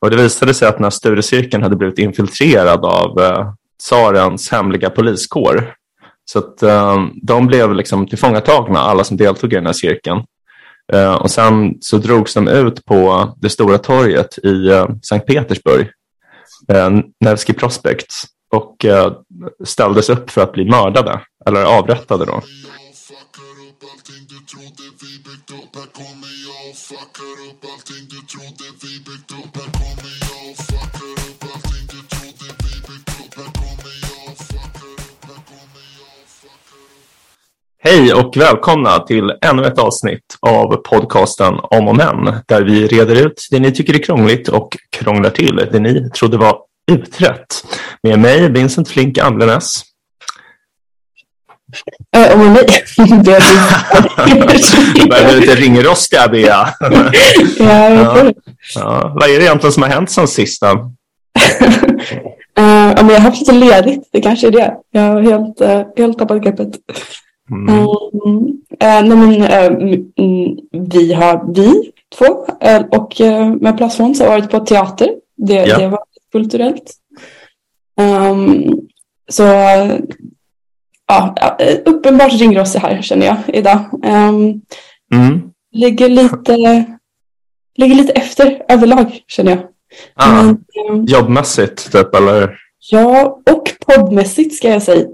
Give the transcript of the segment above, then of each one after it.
Och det visade sig att den här studiecirkeln hade blivit infiltrerad av eh, tsarens hemliga poliskår. Så att eh, de blev liksom tillfångatagna, alla som deltog i den här cirkeln. Eh, och sen så drogs de ut på det stora torget i eh, Sankt Petersburg, eh, Nevsky Prospect, och eh, ställdes upp för att bli mördade, eller avrättade då. Hej och välkomna till ännu ett avsnitt av podcasten Om och Men, där vi reder ut det ni tycker är krångligt och krånglar till det ni trodde var utrett. Med mig, Vincent Flink Amlenäs. Äh, med mig, Börjar bli lite ringrostiga, Bea. ja. Ja, vad är det egentligen som har hänt sen sist? Eh, ja, men jag har haft lite ledigt, det kanske är det. Jag har helt, eh, helt tappat greppet. Mm. Eh, nej, men, mm, vi har, vi två, och med Plastfond har varit på teater. Det, Ja. det var kulturellt. Ehm, så ja, uppenbart ringrostig här känner jag idag. Um, Mm. ligger lite, ligger lite efter överlag känner jag. Ah, Men, ehm, jobbmässigt, typ, eller? ja, och poddmässigt ska jag säga.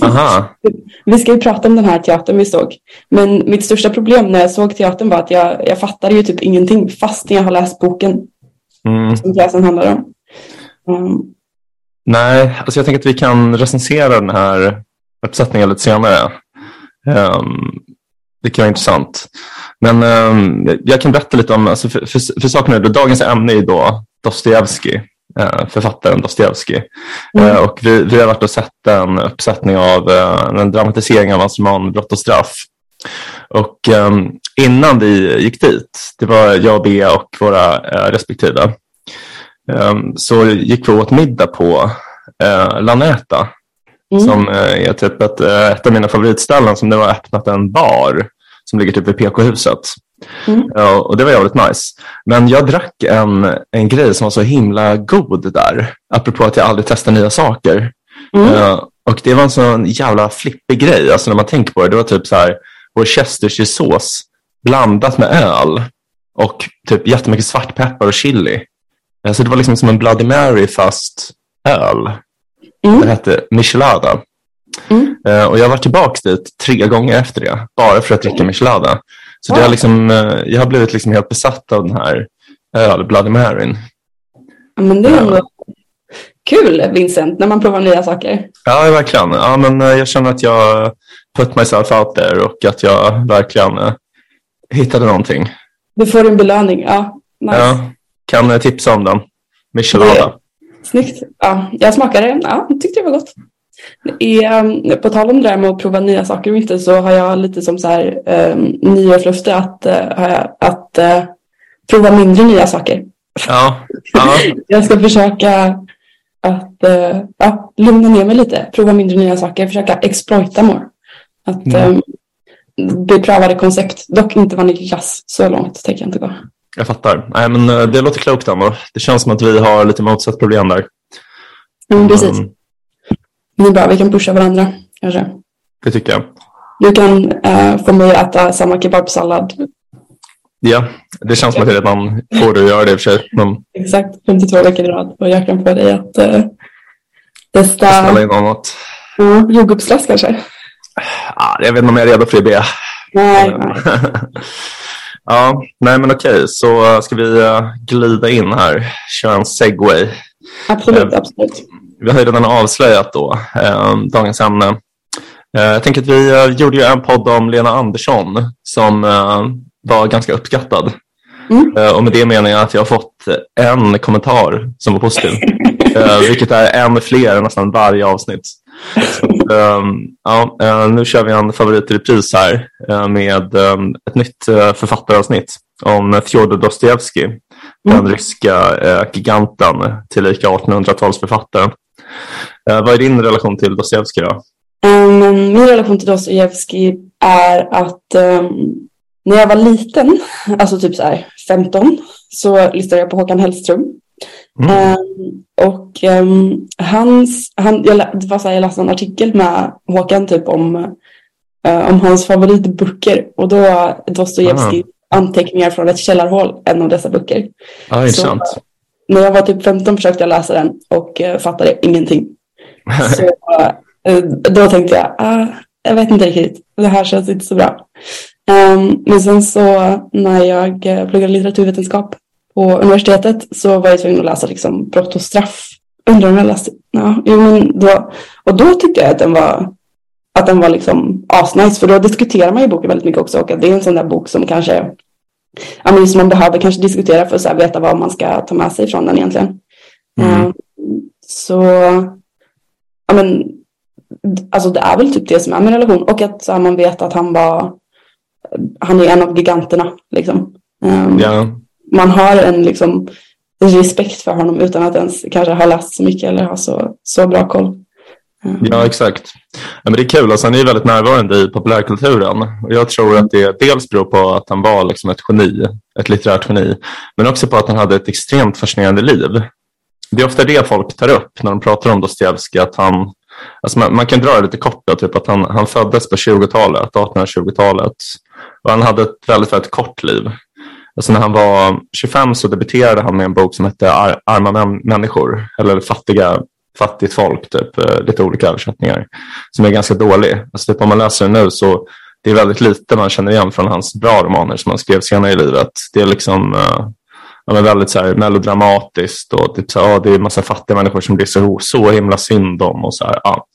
Vi ska ju prata om den här teatern vi såg. Men mitt största problem när jag såg teatern var att jag, jag fattade ju typ ingenting fastän jag har läst boken Mm. som pjäsen handlar om. Ehm, Nej, alltså jag tänker att vi kan recensera den här uppsättningen lite senare. Ehm, det kan vara intressant. Men ehm, jag kan berätta lite om, alltså för, för, för saken är dagens ämne är då Dostojevskij, eh, författaren Dostojevskij. Mm. Eh, och vi, vi har varit och sett en uppsättning av eh, en dramatisering av hans roman Brott och straff. Och ehm, innan vi gick dit, det var jag och Bea och våra respektive, ehm, så gick vi åt middag på eh, Laneta mm. som eh, är typ ett, eh, ett av mina favoritställen som nu har öppnat en bar som ligger typ vid PK-huset. Mm. Ja, och det var jävligt nice. Men jag drack en, en grej som var så himla god där, apropå att jag aldrig testar nya saker. Mm. Eh, och det var en sån jävla flippig grej, alltså när man tänker på det. Det var typ så här, worcestershiresås blandat med öl och typ jättemycket svartpeppar och chili. Alltså det var liksom som en Bloody Mary fast öl. Mm. Den hette Michelada. Mm. Eh, och jag har varit tillbaka dit tre gånger efter det, bara för att dricka Michelada. Så det har liksom, eh, jag har blivit liksom helt besatt av den här öl, Bloody Maryn. Men det är ändå kul, Vincent, när man provar nya saker. Ja, verkligen. Ja, men eh, jag känner att jag put myself out there och att jag verkligen eh, hittade någonting. Du får en belöning. Ja, nice. Ja, kan eh, tipsa om den. Michelada. Snyggt. Ja, jag smakade. Ja, jag tyckte det var gott. I, um, på tal om det där med att prova nya saker och inte så har jag lite som så här um, nyårslöfte att, jag, att uh, prova mindre nya saker. Ja, ja. Jag ska försöka att uh, ja, lugna ner mig lite, prova mindre nya saker, försöka exploita more. Att Mm. um, beprövade koncept, dock inte vaniljglass, så långt tänker jag inte gå. Jag fattar. Nej, men eh, det låter klokt ändå. Det känns som att vi har lite motsatt problem där. Mm, precis, Mm, det är bra, vi kan pusha varandra kanske. det tycker jag. Du kan uh, få mig att äta samma kebabsallad Ja, det känns som att jag redan får dig att göra det i och för sig. Men exakt 52 veckor i rad och jag kan få dig att uh, testa ställa in annat. uh, jordgubbsglass kanske. Ah, jag vet inte om jag är redo för det. Nej, nej. Ja, nej men okej, så ska vi eh, glida in här, köra en segway. absolut, Eh, absolut. Vi har ju redan avslöjat då eh, dagens ämne. Eh, jag tänker att vi eh, gjorde ju en podd om Lena Andersson som eh, var ganska uppskattad. Mm. Eh, och med det menar jag att jag har fått en kommentar som var positiv. eh, vilket är en fler nästan varje avsnitt. Ehm, ja, eh, nu kör vi en favorit i repris här eh, med ehm, ett nytt eh, författaravsnitt om Fjodor Dostojevskij, den Mm. ryska eh, giganten, tillika 1800-talsförfattaren. Eh, vad är din relation till Dostojevskij då? Um, min relation till Dostojevskij är att um, när jag var liten, alltså typ så här 15, så lyssnade jag på Håkan Hellström. Mm. Um, och um, hans, han, jag, det var så här, jag läste en artikel med Håkan typ om, uh, om hans favoritböcker och då Dostojevskij ah. anteckningar från ett källarhål, en av dessa böcker. Ah, intressant. Så, när jag var typ 15 försökte jag läsa den och uh, fattade ingenting. så uh, då tänkte jag, ah, jag vet inte riktigt, det här känns inte så bra. Um, men sen så när jag pluggade litteraturvetenskap på universitetet så var jag tvungen att läsa liksom brott och straff. Undrar om jag läste, ja, jo, men då, och då tyckte jag att den var att den var liksom asnice för då diskuterar man ju boken väldigt mycket också och att det är en sån där bok som kanske ja, men som man behöver kanske diskutera för att så veta vad man ska ta med sig från den egentligen. Mm. Um, så ja, men, alltså det är väl typ det som är min relation och att så här, man vet att han var han är en av giganterna liksom. Um, ja man har en liksom, respekt för honom utan att ens kanske ha läst så mycket eller ha så, så bra koll. Eh. Ja, exakt. Ja, men det är kul. Alltså, han är väldigt närvarande i populärkulturen. Och jag tror att det dels beror på att han var liksom ett geni, ett litterärt geni, men också på att han hade ett extremt fascinerande liv. Det är ofta det folk tar upp när de pratar om Dostojevskij, att han Alltså man, man, kan dra det lite kort, då, typ att han, han föddes på 20-talet, 1820-talet. Och han hade ett väldigt, väldigt kort liv. Alltså när han var 25 så debuterade han med en bok som hette Ar Arma människor eller Fattiga, fattigt folk, typ, eh, lite olika översättningar, som är ganska dålig. Alltså typ om man läser den nu så det är väldigt lite man känner igen från hans bra romaner som han skrev senare i livet. Det är liksom uh, ja, väldigt så här, melodramatiskt och typ så, ja, det är en massa fattiga människor som det är så, så himla synd om. Och så här, ja.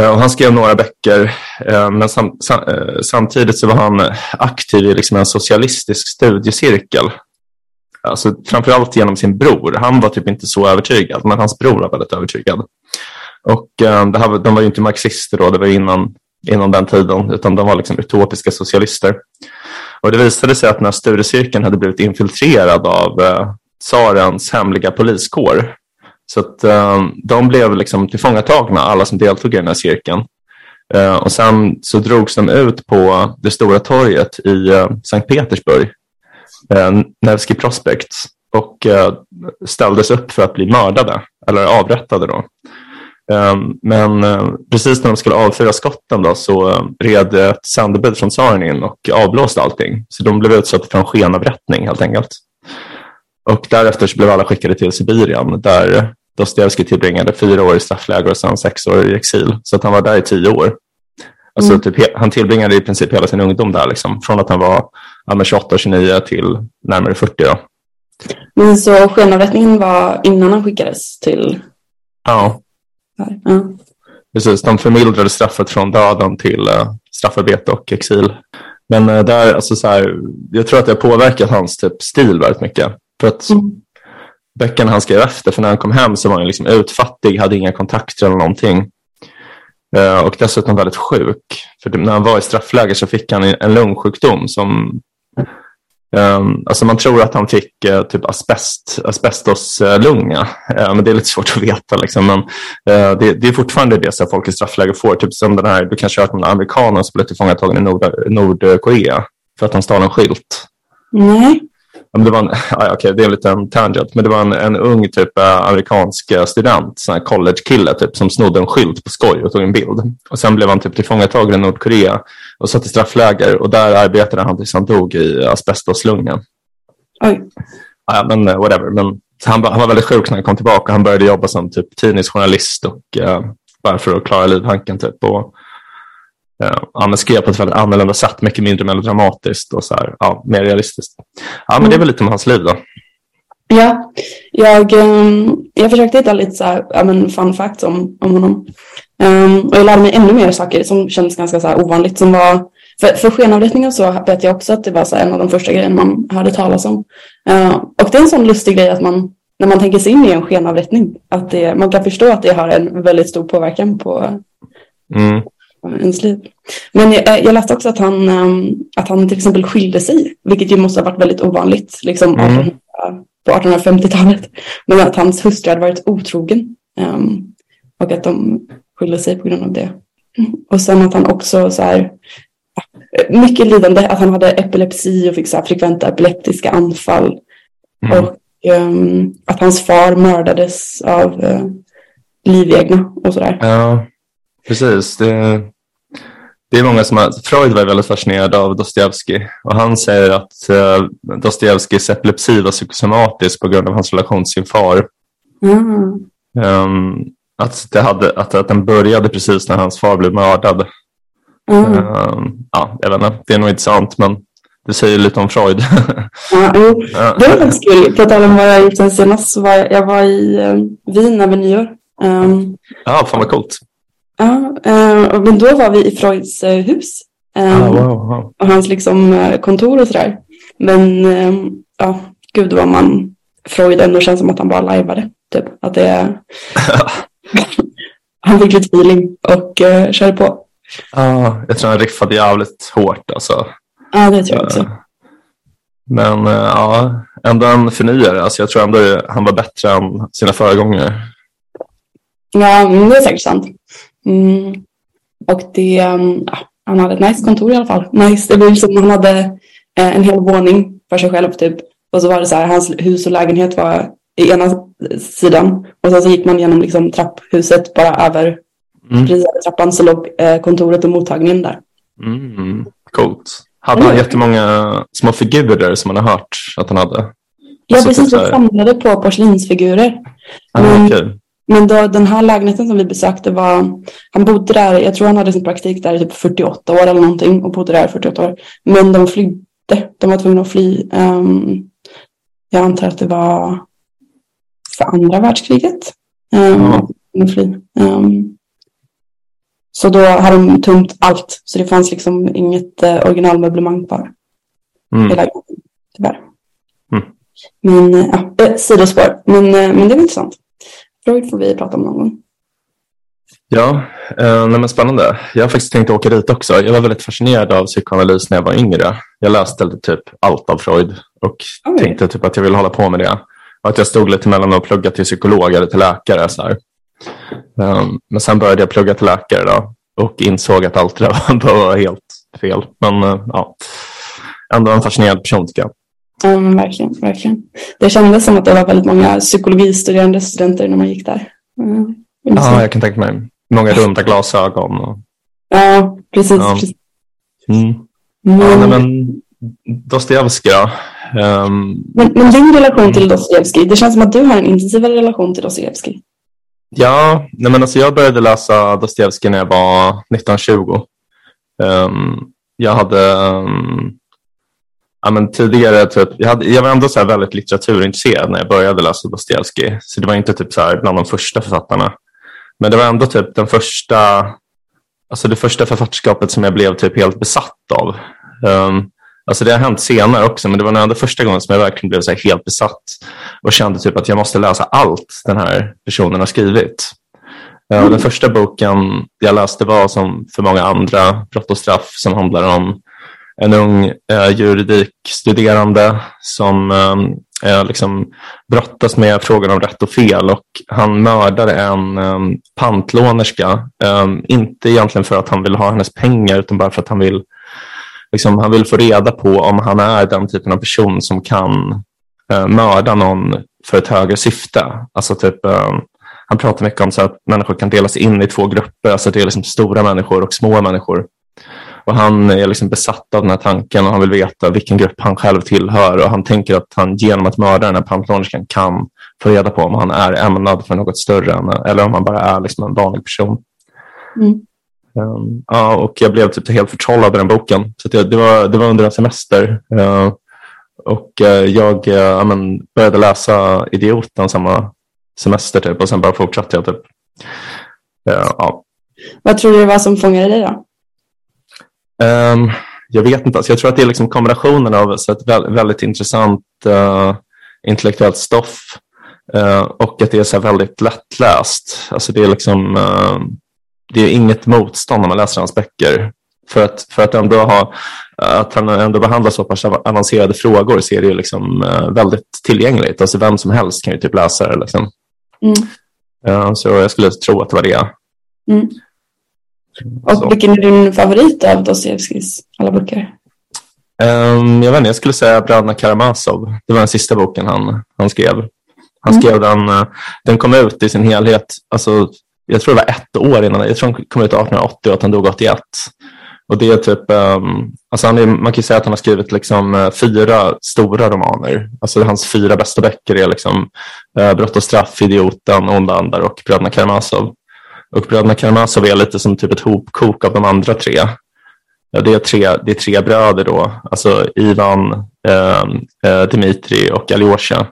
Eh, och han skrev några böcker, eh, men sam, sam, eh, samtidigt så var han aktiv i liksom en socialistisk studiecirkel. Alltså, framförallt genom sin bror. Han var typ inte så övertygad, men hans bror var väldigt övertygad. Och det här, de var ju inte marxister då, det var innan, innan den tiden, utan de var liksom utopiska socialister. Och det visade sig att när studiecirkeln hade blivit infiltrerad av eh, tsarens hemliga poliskår så att uh, de blev liksom tillfångatagna, alla som deltog i den här cirkeln. Uh, och sen så drogs de ut på det stora torget i uh, Sankt Petersburg, uh, Nevsky Prospect, och ställdes upp för att bli mördade, eller avrättade. Då. Ehm, men precis när de skulle avfyra skotten då, så red ett sändebud från tsaren in och avblåste allting. Så de blev utsatta för en skenavrättning helt enkelt. Och därefter så blev alla skickade till Sibirien där Dostojevskij tillbringade fyra år i straffläger och sen sex år i exil. Så att han var där i tio år. Alltså, mm. typ, han tillbringade i princip hela sin ungdom där, liksom, från att han var ja, 28 29 till närmare 40. Då. Men så skenavrättningen var innan han skickades till? Ja. ja. Precis, de förmildrade straffet från döden till uh, straffarbete och exil. Men uh, där, alltså, så här, jag tror att det har påverkat hans typ, stil väldigt mycket. För att mm böckerna han skrev efter. För när han kom hem så var han liksom utfattig, hade inga kontakter eller någonting. Eh, och dessutom väldigt sjuk. För när han var i straffläger så fick han en lungsjukdom som ehm, alltså man tror att han fick eh, typ asbest, asbestoslunga, eh, men det är lite svårt att veta. Liksom. Men, det, det, är fortfarande det som folk i straffläger får. Typ som den här, du kanske har hört om den amerikanen som blev tillfångatagen i Nord, Nordkorea för att han stal en skylt. Nej det var en, ja, okay, det är en liten tangent, men det var en, en ung typ eh, amerikansk eh, student, sån här college-kille typ, som snodde en skylt på skoj och tog en bild. Och sen blev han typ tillfångatagen i Nordkorea och satt i straffläger och där arbetade han tills han dog i asbestoslungan. Oj. Ja, men eh, whatever. Men, han, han var väldigt sjuk när han kom tillbaka. Han började jobba som typ tidningsjournalist och uh, bara för att klara livhanken. Typ, och, han skrev på ett väldigt annorlunda sätt, mycket mindre melodramatiskt och så här, ja, mer realistiskt. Ja, men det är väl lite om hans liv då. Ja, jag, ehm, jag försökte hitta lite så här, ja, men fun facts om, om honom. Um, och jag lärde mig ännu mer saker som kändes ganska så här ovanligt. Som var, för, för skenavrättningar så vet jag också att det var så en av de första grejerna man hörde talas om. Uh, och det är en sån lustig grej att man, när man tänker sig in i en skenavrättning, att det, man kan förstå att det har en väldigt stor påverkan på, mm ens liv. Men jag, jag läste också att han, ehm, att han till exempel skilde sig, vilket ju måste ha varit väldigt ovanligt liksom, mm. på 1850-talet. Men att hans hustru hade varit otrogen um, och att de skilde sig på grund av det. Och sen att han också så här, mycket lidande, att han hade epilepsi och fick så här frekventa epileptiska anfall. Mm. Och um, att hans far mördades av uh, livegna och sådär. Ja, precis. Det, det är många som har, Freud var väldigt fascinerad av Dostojevskij och han säger att uh, Dostojevskijs epilepsi var psykosomatisk på grund av hans relation till sin far. Mm. Um, att, det hade, att, att den började precis när hans far blev mördad. Mm. Um, ja, jag vet inte, det är nog inte sant men det säger lite om Freud. Ja. Ja. Det var faktiskt kul. På tal om vad jag har gjort sen senast så var jag, jag var i um, Wien över nyår. Um, ja, fan vad coolt. Ja, uh, men då var vi i Freuds uh, hus. Ah, wow, wow. och hans liksom eh, kontor och sådär. Men eh, ja, gud vad man Freud ändå känns som att han bara lajvade. Typ. Att det Han fick lite feeling och uh, körde på. Ja, jag tror han riffade jävligt hårt alltså. Ja, det tror jag också. Men eh, ja, ändå en förnyare. Alltså, jag tror ändå han var bättre än sina föregångare. Ja, det är säkert sant. Mm. Och det, um, ja, han hade ett nice kontor i alla fall. Nice. Det ju som han hade eh, en hel våning för sig själv typ. Och så var det så här, hans hus och lägenhet var i ena sidan. Och sen så gick man genom liksom trapphuset bara över Mm. precis över trappan så låg eh, kontoret och mottagningen där. Mm, coolt. Hade han jättemånga små figurer som man har hört att han hade? Ja, Alltså, precis. typ här- samlade på porslinsfigurer. Ah, Mm. okej. Men då, den här lägenheten som vi besökte var, han bodde där, jag tror han hade sin praktik där i typ 48 år eller någonting och bodde där i 48 år. Men de flydde, de var tvungna att fly. Ehm, jag antar att det var för andra världskriget. Um, att fly. Ehm, så då hade de tömt allt, så det fanns liksom inget uh, originalmöblemang kvar Mm. lägenheten, tyvärr. Mm. Men, eh, ja, eh, sidospår. Men, men det var intressant. Freud får vi prata om någon gång. Ja, eh, nej spännande. Jag har faktiskt tänkt åka dit också. Jag var väldigt fascinerad av psykoanalys när jag var yngre. Jag läste typ allt av Freud och Oj. tänkte typ att jag ville hålla på med det. Och att jag stod lite mellan att plugga till psykolog eller till läkare. Så här. Um, men sen började jag plugga till läkare då, och insåg att allt det där var helt fel. Men uh, ja, ändå en fascinerande person tycker jag. Ja, men verkligen, verkligen. Det kändes som att det var väldigt många psykologistuderande studenter när man gick där. Mm. Ja, jag kan tänka mig. Många runda glasögon. Och, ja precis. Ja. precis. mm. Men, ja, nej, men, men Dostojevskij då? Ehm, men, din relation till Dostojevskij, det känns som att du har en intensivare relation till Dostojevskij. Ja, nej men alltså jag började läsa Dostojevskij när jag var 1920. Ehm, jag hade um, ja, men tidigare, typ, jag, hade, jag var ändå så här väldigt litteraturintresserad när jag började läsa Dostojevskij. Så det var inte typ så här bland de första författarna. Men det var ändå typ den första, alltså det första författarskapet som jag blev typ helt besatt av. Um, alltså det har hänt senare också, men det var ändå första gången som jag verkligen blev så här helt besatt och kände typ att jag måste läsa allt den här personen har skrivit. Mm. Den första boken jag läste var som för många andra brott och straff som handlar om en ung eh, juridikstuderande som eh, eh, liksom brottas med frågan om rätt och fel och han mördar en eh, pantlånerska. Eh, inte egentligen för att han vill ha hennes pengar utan bara för att han vill, liksom, han vill få reda på om han är den typen av person som kan eh, mörda någon för ett högre syfte. Alltså typ, eh, han pratar mycket om så att människor kan delas in i två grupper. Alltså det är liksom stora människor och små människor. Och han är liksom besatt av den här tanken och han vill veta vilken grupp han själv tillhör. Och han tänker att han genom att mörda den här pantlånerskan kan få reda på om han är ämnad för något större än, eller om han bara är liksom en vanlig person. Mm. Um, ja, och jag blev typ helt förtrollad av den boken. Så jag, det, var, det var under en semester. Uh, och uh, jag uh, men, började läsa Idioten samma semester typ, och sen bara fortsatte jag. Typ. Uh, ja. Vad tror du det var som fångade dig då? Um, jag vet inte. Alltså, jag tror att det är liksom kombinationen av så ett vä- väldigt intressant uh, intellektuellt stoff uh, och att det är så väldigt lättläst. Alltså, det är liksom uh, det är inget motstånd när man läser hans böcker. För att, för att, ändå ha, att han ändå behandlar så pass avancerade frågor så är det ju liksom, väldigt tillgängligt. Alltså, vem som helst kan ju typ läsa det. Liksom. Mm. Så jag skulle tro att det var det. Mm. Så. Och vilken är din favorit av Dostojevskijs alla böcker? Um, jag vet inte, jag skulle säga Bröderna Karamazov. Det var den sista boken han, han skrev. Han Mm. skrev den, eh, den kom ut i sin helhet, alltså, jag tror det var ett år innan, jag tror den kom ut 1880 och att han dog 81. Och det är typ, um, alltså han är, man kan ju säga att han har skrivit liksom, eh, fyra stora romaner. Alltså hans fyra bästa böcker är liksom, uh, Brott och straff, Idioten, Onda andar och Bröderna Karamazov. Och Bröderna Karamazov är lite som typ ett hopkok av de andra tre. Ja, det, är tre det är tre bröder då, alltså Ivan, eh, eh, Dmitri och Aljosha.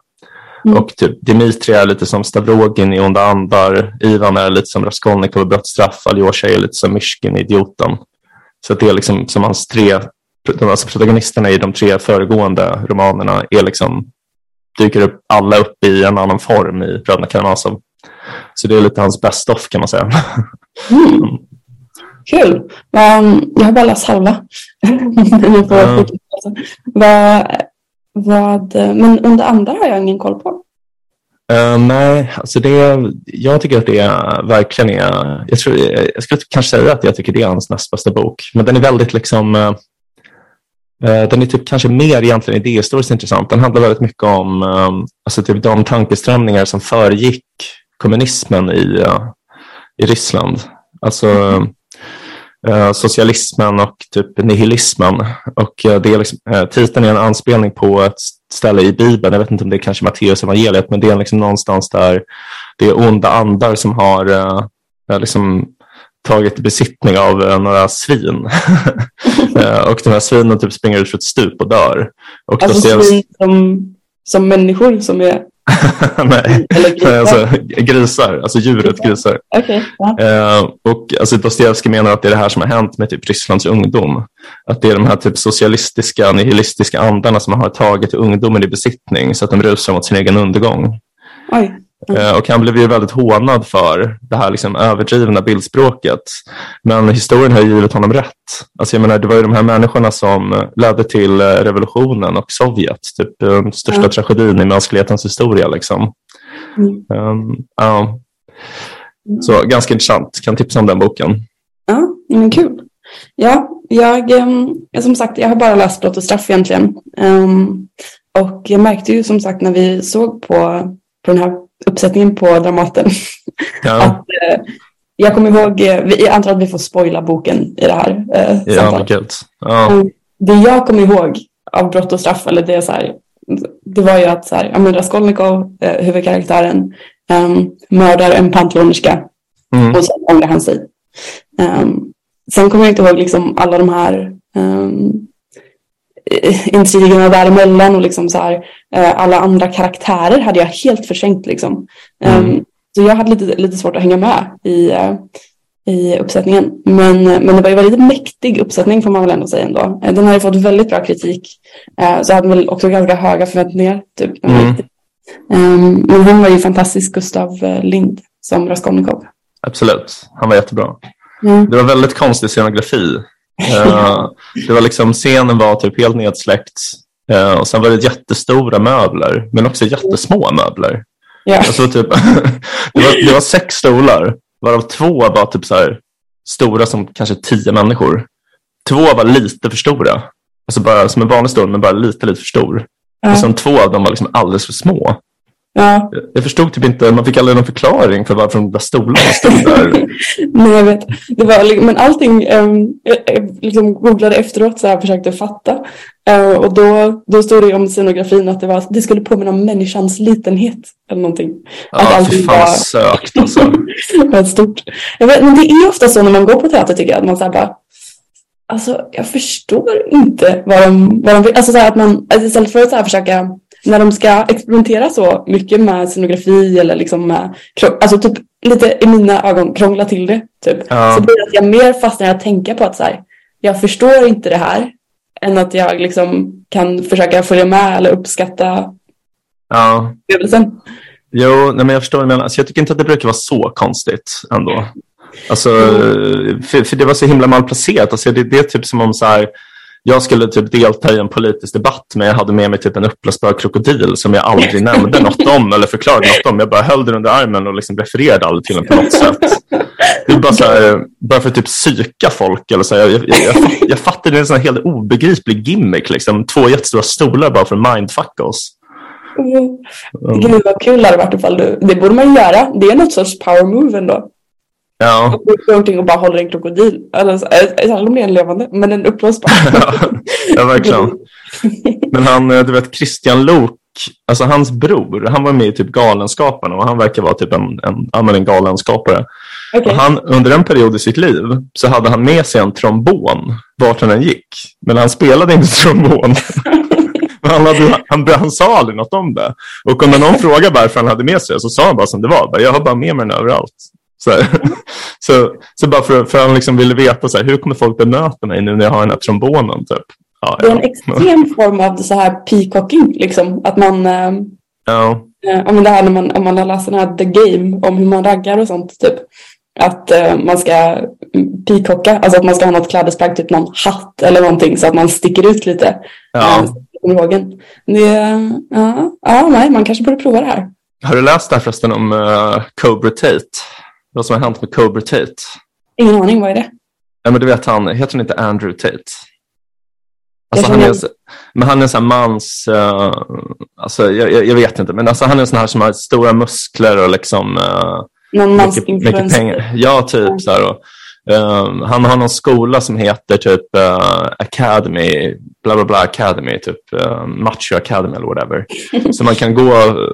Mm. Och typ, Dimitri är lite som Stavrogin i Onda andar, Ivan är lite som Raskolnikov i Brott straff, Aljosha är lite som Myshkin i Idioten. Så det är liksom som hans tre, alltså protagonisterna i de tre föregående romanerna är liksom, dyker upp, alla upp i en annan form i Bröderna Karamazov. Så det är lite hans best off kan man säga. Mm. Kul. Um, jag har bara läst halva. Läsa. vad, vad, men under andra har jag ingen koll på. Eh, nej, alltså det, jag tycker att det verkligen är, jag, tror, jag skulle kanske säga att jag tycker det är hans näst bästa bok, men den är väldigt liksom, eh, den är typ kanske mer egentligen idéhistoriskt intressant. Den handlar väldigt mycket om eh, alltså typ de tankeströmningar som föregick kommunismen i, eh, i Ryssland. Alltså eh, socialismen och typ nihilismen. Och eh, det är liksom, eh, titeln är en anspelning på ett ställe i Bibeln. Jag vet inte om det är kanske Matteus evangeliet, men det är liksom någonstans där det är onda andar som har eh, eh, liksom tagit besittning av några svin. Och de här svinen typ springer ut för ett stup och dör. Och Alltså svin som, som människor som är... Nej, Eller grisar. alltså, grisar, alltså djuret grisar. Okej. ja. Eh, och alltså, Dostojevskij menar att det är det här som har hänt med typ Rysslands ungdom. Att det är de här typ socialistiska, nihilistiska andarna som har tagit ungdomen i besittning så att de rusar mot sin egen undergång. Oj. Eh, och han blev ju väldigt hånad för det här liksom överdrivna bildspråket. Men historien har ju givit honom rätt. Alltså jag menar, det var ju de här människorna som ledde till eh, revolutionen och Sovjet, typ eh, den största Ja. tragedin i mänsklighetens historia. Liksom. Mm. Um, ja. Så ganska intressant, kan tipsa om den boken. Ja, men kul. Ja, jag, ehm, som sagt, jag har bara läst Brott och straff egentligen. Ehm, och jag märkte ju som sagt när vi såg på, på den här uppsättningen på Dramaten Ja, att eh, jag kommer ihåg, eh, jag antar att vi får spoila boken i det här eh, ja men gud. Ja. Det jag kommer ihåg av Brott och straff, eller det är så här, det var ju att så här, ja, Raskolnikov, eh, huvudkaraktären, um, mördar en pantlonerska mm. och sen ångrar han sig. Um, sen kommer jag inte ihåg liksom alla de här um, intrigerna däremellan och liksom så här, eh, alla andra karaktärer hade jag helt förträngt. Liksom. Mm. Så jag hade lite, lite svårt att hänga med i, eh, i uppsättningen. Men, men det var ju väldigt mäktig uppsättning får man väl ändå säga ändå. Eh, Den har ju fått väldigt bra kritik. Eh, så hade väl också ganska höga förväntningar. Typ, Mm. Ehm, men han var ju fantastisk, Gustav eh, Lind, som Raskolnikov. Absolut, han var jättebra. Mm. Det var väldigt konstig scenografi. Eh, det var liksom, scenen var typ helt nedsläckt. Eh, och sen var det jättestora möbler, men också jättesmå möbler. Ja. Alltså typ, det, var, det var sex stolar, varav två var typ så här stora som kanske tio människor. Två var lite för stora. Alltså bara som en vanlig stol, men bara lite, lite för stor. Ja. Och sen två av dem var liksom alldeles för små. Ja, Jag- förstod typ inte, man fick aldrig någon förklaring för varför de där stolarna stod där. nej jag vet. Det var, li- men allting, um, jag, liksom googlade efteråt så här, försökte fatta. Eh, och då, då stod det om scenografin att det, var, det skulle påminna om människans litenhet. Eller någonting. Att Ja, fy allting fan var- sökt alltså. Väldigt stort. Jag vet, men det är ofta så när man går på teater tycker jag. Att man så här bara, alltså jag förstår inte vad de, vad de vill. Alltså så här att man, alltså istället för att så här försöka, när de ska experimentera så mycket med scenografi eller liksom med, alltså typ lite i mina ögon krångla till det. Typ. Ja. Så blir det att jag mer fastnar i att tänka på att så här, jag förstår inte det här. Än att jag liksom kan försöka följa med eller uppskatta Ja, upplevelsen. jo, nej, men jag förstår menar. Alltså, jag tycker inte att det brukar vara så konstigt ändå. Alltså, för, för det var så himla malplacerat. Alltså, det, det är typ som om så här, jag skulle typ delta i en politisk debatt men jag hade med mig typ en uppblåsbar krokodil som jag aldrig nämnde något om eller förklarade något om. Jag bara höll den under armen och liksom refererade aldrig till den på något sätt. Det är bara, så här, bara för att typ psyka folk. Eller så här, jag, jag, jag, jag fattar det är en sån helt obegriplig gimmick. Liksom. Två jättestora stolar bara för att mindfucka oss. Mm. Gud vad kul det hade varit ifall du, det borde man göra. Det är något sorts power move ändå. Ja. Och gå omkring och bara håller en krokodil. Alltså, Särskilt om det är en levande, men en uppblåsbar. ja, verkligen. Men han, eh, du vet Christian Lok, alltså hans bror, han var med i typ Galenskaparna och han verkar vara typ en, en, en galenskapare. Och han, under en period i sitt liv så hade han med sig en trombon vart han än gick. Men han spelade inte trombon. Han, hade, han, han sa aldrig något om det. Och om någon frågade varför han hade med sig det så sa han bara som det var. Bara, Jag har bara med mig den överallt. Så, så, så bara för, för han liksom ville veta så här, hur kommer folk bemöta mig nu när jag har den här trombonen. Typ. Ja, Det är en extrem form av så här peacocking, liksom. Att man, eh, Ja, eh, det här när man, om man har läst den här The Game, om hur man raggar och sånt, typ. Att eh, man ska peacocka, alltså att man ska ha något klädesplagg, typ någon hatt eller någonting så att man sticker ut lite. ja. Eh. Det, ja, ja, nej, man kanske borde prova det här. Har du läst det här förresten om uh, Cobra Tate? Vad som har hänt med Cobra Tate? Ingen aning, vad är det? Ja, men du vet han, heter han inte Andrew Tate? Alltså, han är, men han är en sån här mans, eh, alltså, jag, jag vet inte, men alltså, han är en sån här som har stora muskler och liksom uh, Någon mycket, mycket pengar. Ja, typ så här. Och, eh, han har någon skola som heter typ eh, Academy, bla bla bla Academy, typ uh, Macho Academy eller whatever. så man kan gå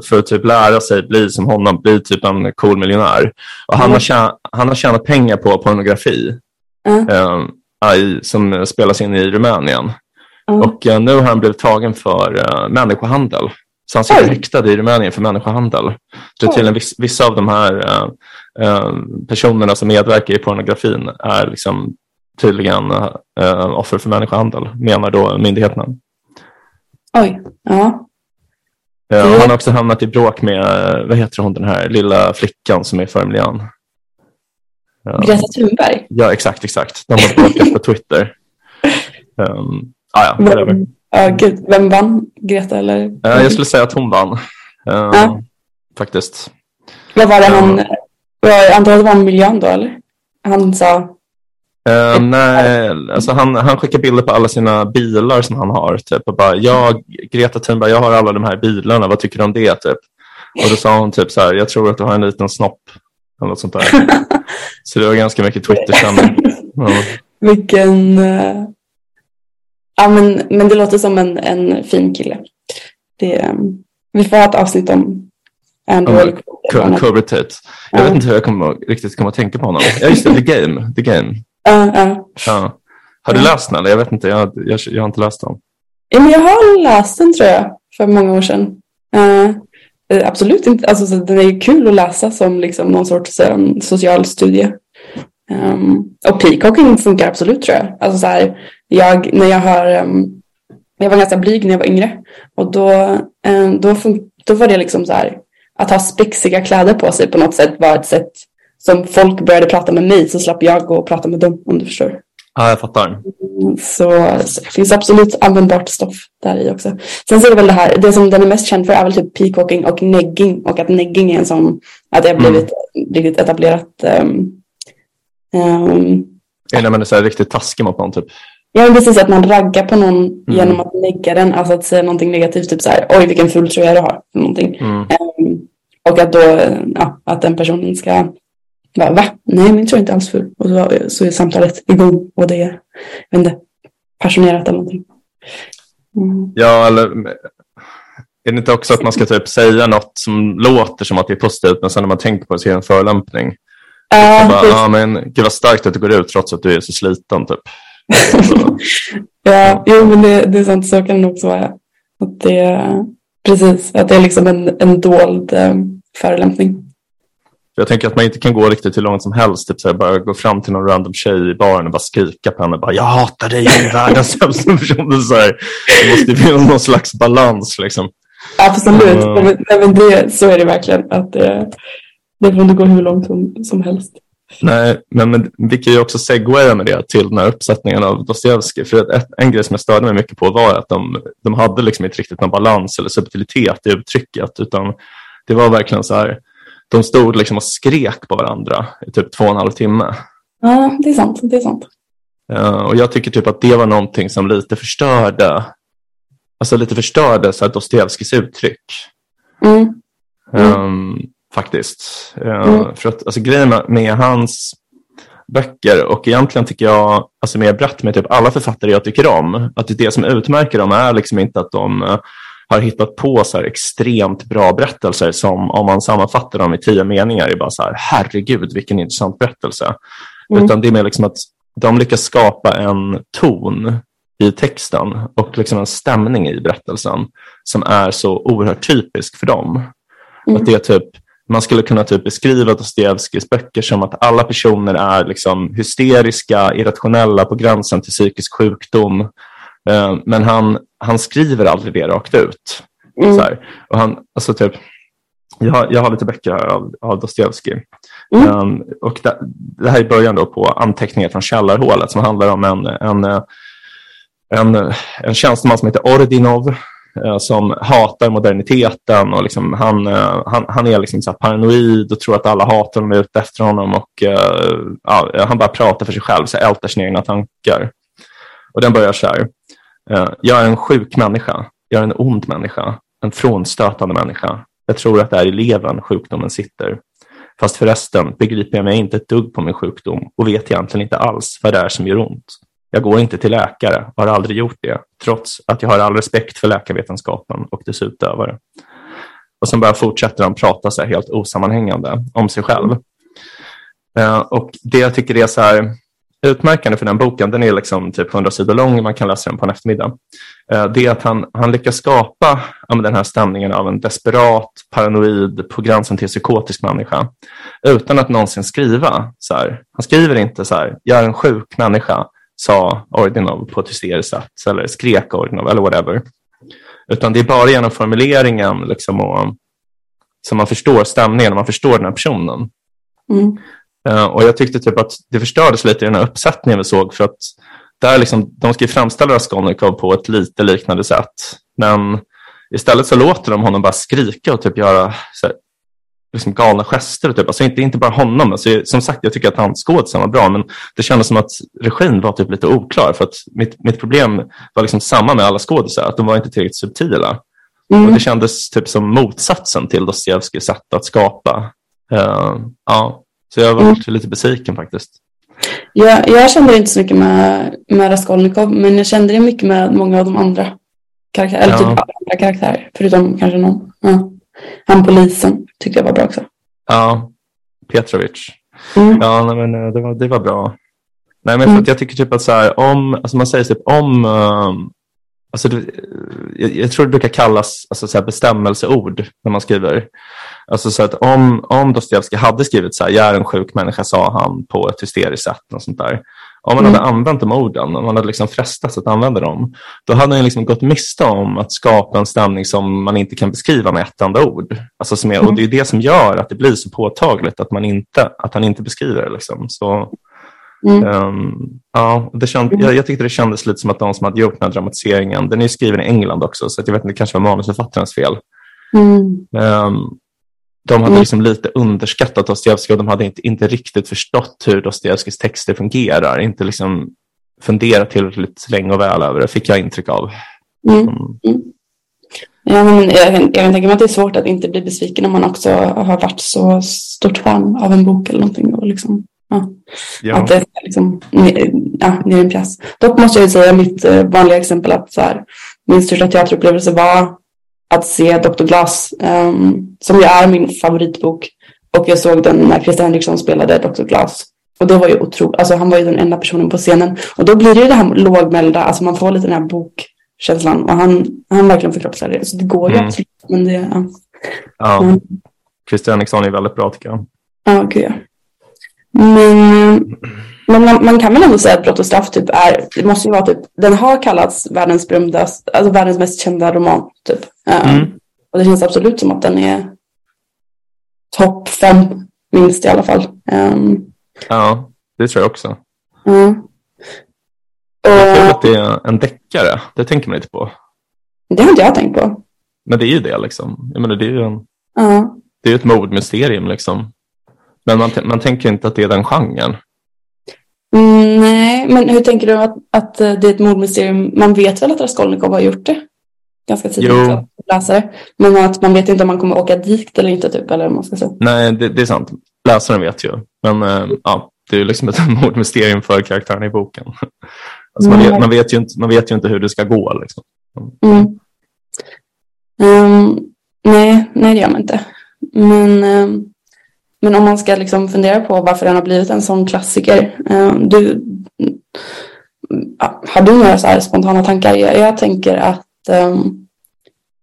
för att typ lära sig bli som honom, bli typ en cool miljonär. Och han, har, tjänat, han har tjänat pengar på pornografi Ja. eh, i, som spelas in i Rumänien. Ja. Och eh, nu har han blivit tagen för uh, människohandel. Så han sitter Oj. häktad i Rumänien för människohandel. Så till en viss, vissa av de här eh, eh, personerna som medverkar i pornografin är liksom tydligen eh, offer för människohandel, menar då myndigheterna. Oj, ja. Eh. Han har också hamnat i bråk med, eh, vad heter hon, den här lilla flickan som är Formel 1. Eh, Greta Thunberg. Ja, exakt, exakt. De har bråkat på Twitter. Um, ah, ja, whatever. Ja, gud, vem vann? Greta eller? Eh, jag skulle säga att hon vann. Eh, Ja. Faktiskt. Vad var det han... Jag antar att det var miljön då, eller? Han sa... Eh, nej, alltså han, han skickar bilder på alla sina bilar som han har. Typ, och bara, jag, Greta Thunberg, jag har alla de här bilarna, vad tycker du om det? Typ. Och då sa hon typ så här, jag tror att du har en liten snopp. Eller något sånt där. Så det var ganska mycket Twitter-stämning. Ja. Vilken... Ja, men, men det låter som en, en fin kille. Det, eh, vi får ha ett avsnitt om Andrew. Cobra. Tate. Jag Ja. vet inte hur jag kommer, riktigt kommer att tänka på honom. Ja, just det, The Game. The Game. Ja, ja. Ja. Har du läst den? Eller? Jag vet inte, jag, jag, jag har inte läst den. Ja, men jag har läst den tror jag för många år sedan. Eh, absolut inte. Alltså, så den är ju kul att läsa som liksom någon sorts um, social studie. Um, och peacocking funkar absolut tror jag. Alltså, så här, jag, när jag, har, um, jag var ganska blyg när jag var yngre. Och då, um, då, fun- då var det liksom så här. Att ha spexiga kläder på sig på något sätt var ett sätt som folk började prata med mig så slapp jag gå och prata med dem om du förstår. Ja, jag fattar. Så, så det finns absolut användbart stoff där i också. Sen så är det väl det här, det som den är mest känd för är väl typ peacocking och negging. Och att negging är en sån, att det har blivit riktigt etablerat. Um, um, det när man är så riktigt taskig mot någon? Typ? ja, precis att man raggar på någon genom att negga den. Alltså att säga någonting negativt, typ så här, oj vilken ful tröja du har. eller Någonting. Mm. Ehm, och att då, ja, att den personen ska bara, va? Nej, min tröja är inte alls ful. Och så, så är samtalet igång och det är, jag vet inte, passionerat eller någonting. Mm. Ja, eller är det inte också att man ska typ säga något som låter som att det är positivt, men sen när man tänker på det så är det en förolämpning? Ja, Jag bara, ja, men gud vad starkt att du går ut trots att du är så sliten. Typ. Så, ja, jo, men det, det är sant, så kan det också vara. Att det, precis, att det är liksom en, en dold um, förolämpning. jag tänker att man inte kan gå riktigt hur långt som helst. Typ så här, bara gå fram till någon random tjej i baren och bara skrika på henne. Bara, jag hatar dig, du är världens sämsta person. Så här, det måste ju finnas någon slags balans. Liksom. Absolut, Ja. men, men det, så är det verkligen. Att det, det får inte gå hur långt som, som helst. Nej, men, men vi kan ju också segwaya med det till den här uppsättningen av Dostojevskij. För att ett, en grej som jag störde mig mycket på var att de, de hade liksom inte riktigt någon balans eller subtilitet i uttrycket, utan det var verkligen så här, de stod liksom och skrek på varandra i typ två och en halv timme. Ja, det är sant. Det är sant. Uh, och jag tycker typ att det var någonting som lite förstörde, alltså lite förstörde så Dostojevskijs uttryck. Mm. Mm. Um, faktiskt. Uh, mm. För att alltså, grejen med, hans böcker och egentligen tycker jag, alltså mer brett med typ alla författare jag tycker om, att det som utmärker dem är liksom inte att de uh, har hittat på så här extremt bra berättelser som om man sammanfattar dem i tio meningar är bara så här, herregud vilken intressant berättelse. Mm. Utan det är mer liksom att de lyckas skapa en ton i texten och liksom en stämning i berättelsen som är så oerhört typisk för dem. Mm. Att det är typ, man skulle kunna typ beskriva Dostojevskijs böcker som att alla personer är liksom hysteriska, irrationella, på gränsen till psykisk sjukdom. Eh, men han, han skriver aldrig det rakt ut. Mm. Och han, alltså typ, jag, har, jag har lite böcker här av, av Dostojevskij. Mm. Um, och det, det, här är början då på anteckningar från källarhålet som handlar om en, en, en, en tjänsteman som heter Ordinov Eh, som hatar moderniteten och liksom han, eh, han, han är liksom så paranoid och tror att alla hatar honom och är ute efter honom och eh, ja, han bara pratar för sig själv, så ältar sina egna tankar. Och den börjar så här. jag är en sjuk människa. Jag är en ond människa. En frånstötande människa. Jag tror att det är i levern sjukdomen sitter. Fast förresten begriper jag mig inte ett dugg på min sjukdom och vet egentligen inte alls vad det är som gör ont. Jag går inte till läkare och har aldrig gjort det, trots att jag har all respekt för läkarvetenskapen och dess utövare. Och sen bara fortsätter han prata så här helt osammanhängande om sig själv. Eh, och det jag tycker är så här, utmärkande för den boken, den är liksom typ 100 sidor lång, man kan läsa den på en eftermiddag, eh, det är att han, han lyckas skapa den här stämningen av en desperat, paranoid, på gränsen till psykotisk människa utan att någonsin skriva. Så här. Han skriver inte så här, jag är en sjuk människa, sa Ordinov på sätt, eller skrek Ordinov, eller whatever. Utan det är bara genom formuleringen liksom, och, som man förstår stämningen, man förstår den här personen. Mm. Uh, och jag tyckte typ att det förstördes lite i den här uppsättningen vi såg för att där liksom, de ska ju framställa Raskolnikov på ett lite liknande sätt. Men istället så låter de honom bara skrika och typ göra liksom galna gester. Typ. Alltså inte, inte bara honom. Alltså, som sagt, jag tycker att han skådisen var bra, men det kändes som att regin var typ lite oklar. För att mitt, mitt problem var liksom samma med alla skådisar, att de var inte tillräckligt subtila. Mm. Och det kändes typ som motsatsen till Dostojevskijs sätt att skapa. Uh, ja. Så jag var mm. lite besviken faktiskt. Jag, jag kände inte så mycket med, med Raskolnikov, men jag kände det mycket med många av de andra karaktärerna. Eller typ alla andra karaktärer, förutom kanske någon. Ja. Han polisen tyckte jag var bra också. Ja, Petrovic. Mm. Ja, nej, men eh, det var, det var bra. Nej, men för att jag tycker typ att så här, om, alltså man säger typ om, um, alltså det, jag, jag, tror det brukar kallas alltså så här bestämmelseord när man skriver. Alltså så att om, om Dostojevskij hade skrivit så här, jag är en sjuk människa, sa han på ett hysteriskt sätt. Och sånt där. Om man mm. hade använt de orden, om man hade liksom frestats att använda dem, då hade han liksom gått miste om att skapa en stämning som man inte kan beskriva med ett enda ord. Alltså som är, mm. Och det är det som gör att det blir så påtagligt att, man inte, att han inte beskriver det. Liksom. Så, mm. um, ja, det känd, jag, jag tyckte det kändes lite som att de som hade gjort den här dramatiseringen, den är skriven i England också, så jag vet inte, det kanske var manusförfattarens fel. Mm. Um, de hade mm. liksom lite underskattat Dostojevskij och de hade inte, inte riktigt förstått hur Dostojevskijs texter fungerar. Inte liksom funderat tillräckligt länge och väl över det, fick jag intryck av. Mm. Mm. mm. Ja, men jag, jag kan tänka mig att det är svårt att inte bli besviken om man också har varit så stort fan av en bok eller någonting. Och liksom, ja. Ja. Att det är liksom, ja, ner en pjäs. Dock måste jag säga mitt eh, vanliga exempel att så här, min största teaterupplevelse var att se Dr. Glass, um, som ju är min favoritbok. Och jag såg den när Christer Henriksson spelade Dr. Glass. Och det var ju otroligt, alltså han var ju den enda personen på scenen. Och då blir det ju det här lågmälda, alltså man får lite den här bokkänslan. Och han, han verkligen förkroppsligar det. Så det går ju mm. absolut. Men det, ja. Ja, mm. Christer Henriksson är väldigt bra tycker jag. Ja, gud ja. Men, men man, man, kan väl ändå säga att Brott och straff typ är, det måste ju vara typ, den har kallats världens berömdaste, alltså världens mest kända roman typ. Mm. Um, och det känns absolut som att den är topp fem, minst i alla fall. Um, Ja, det tror jag också. Mm. Kul Och att det är en deckare, det tänker man inte på. det har inte jag tänkt på. Men det är ju det liksom. Jag menar, det är ju en, Ja. det är ett mordmysterium liksom. Men man, man tänker inte att det är den genren. Mm, nej, men hur tänker du att, att eh, det är ett mordmysterium? Man vet väl att Raskolnikov har gjort det? Ganska tidigt Jo. att läsa det. Men att man vet inte om man kommer åka dit eller inte, typ, eller man ska säga. Nej, det, det är sant. Läsaren vet ju. Men eh, ja, det är liksom ett mordmysterium för karaktärerna i boken. Alltså man, Mm. vet, man, vet ju inte, man vet ju inte hur det ska gå. Liksom. Mm. Ehm, nej, nej, det gör man inte. Men, ehm, men om man ska liksom fundera på varför den har blivit en sån klassiker. ehm, du, har du några så här spontana tankar? Jag, jag tänker att, um,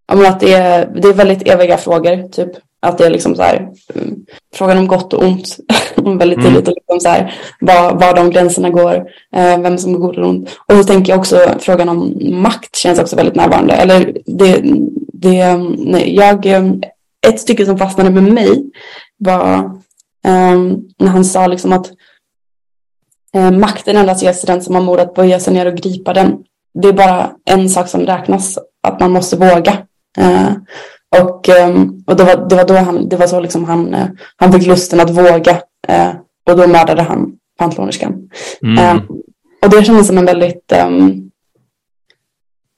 att det, är, det är väldigt eviga frågor. Typ att det är liksom så här, um, frågan om gott och ont. väldigt Mm. tydligt. Och liksom så här, var, var de gränserna går. eh, vem som är god eller ont. Och så tänker jag också frågan om makt känns också väldigt närvarande. Eller det, det, nej, jag, eh, ett stycke som fastnade med mig var eh, när han sa liksom att eh, makten endast ges till den som har mod att böja sig ner och gripa den. Det är bara en sak som räknas, att man måste våga. Eh, och eh, och det, var, det var då han, det var så liksom han, eh, han fick lusten att våga. Eh, och då mördade han pantlonerskan. Mm. Eh, och det kändes som en väldigt ehm,